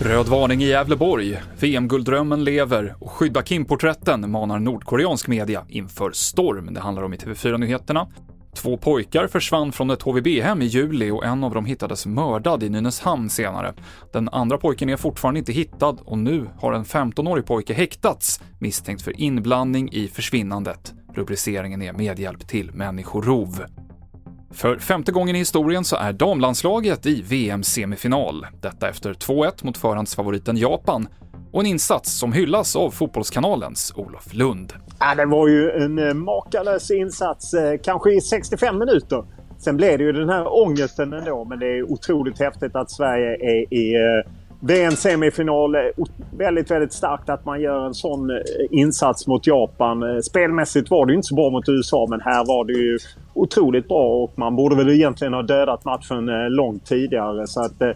Röd varning i Gävleborg. VM-gulddrömmen lever och skydda Kim-porträtten manar nordkoreansk media inför storm. Det handlar om i TV4-nyheterna. Två pojkar försvann från ett HVB-hem i juli och en av dem hittades mördad i Nynäshamn senare. Den andra pojken är fortfarande inte hittad och nu har en 15-årig pojke häktats misstänkt för inblandning i försvinnandet. Rubriceringen är medhjälp till människorov. För femte gången i historien så är damlandslaget i VM-semifinal. Detta efter 2-1 mot förhandsfavoriten Japan och en insats som hyllas av Fotbollskanalens Olof Lund. Ja, det var ju en eh, makalös insats, eh, kanske i 65 minuter. Sen blev det ju den här ångesten ändå, men det är otroligt häftigt att Sverige är i eh, VM-semifinal. Väldigt, väldigt starkt att man gör en sån insats mot Japan. Spelmässigt var det ju inte så bra mot USA, men här var det ju otroligt bra och man borde väl egentligen ha dödat matchen eh, långt tidigare. Så att eh,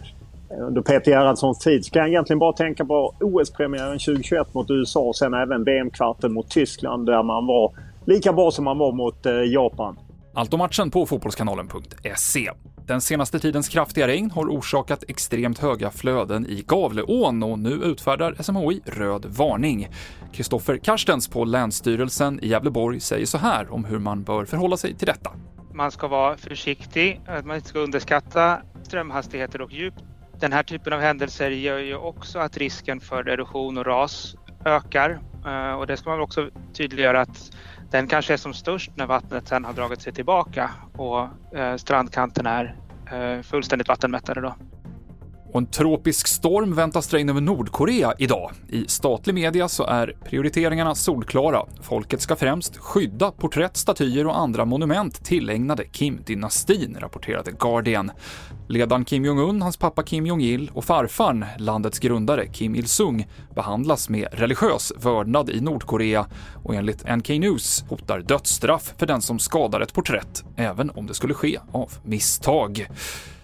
under Peter Gerhardssons tid så kan jag egentligen bara tänka på OS-premiären 2021 mot USA och sen även VM-kvarten mot Tyskland där man var lika bra som man var mot eh, Japan. Allt om matchen på Fotbollskanalen.se. Den senaste tidens kraftiga regn har orsakat extremt höga flöden i Gavleån och nu utfärdar SMHI röd varning. Kristoffer Karstens på Länsstyrelsen i Gävleborg säger så här om hur man bör förhålla sig till detta. Man ska vara försiktig, att man inte ska underskatta strömhastigheter och djup den här typen av händelser gör ju också att risken för erosion och ras ökar eh, och det ska man också tydliggöra att den kanske är som störst när vattnet sen har dragit sig tillbaka och eh, strandkanten är eh, fullständigt vattenmättade. Då. Och en tropisk storm väntas dra in över Nordkorea idag. I statlig media så är prioriteringarna solklara. Folket ska främst skydda porträtt, statyer och andra monument tillägnade Kim-dynastin, rapporterade Guardian. Ledaren Kim Jong-Un, hans pappa Kim Jong-Il och farfarn, landets grundare Kim Il-Sung, behandlas med religiös vördnad i Nordkorea och enligt NK News hotar dödsstraff för den som skadar ett porträtt, även om det skulle ske av misstag.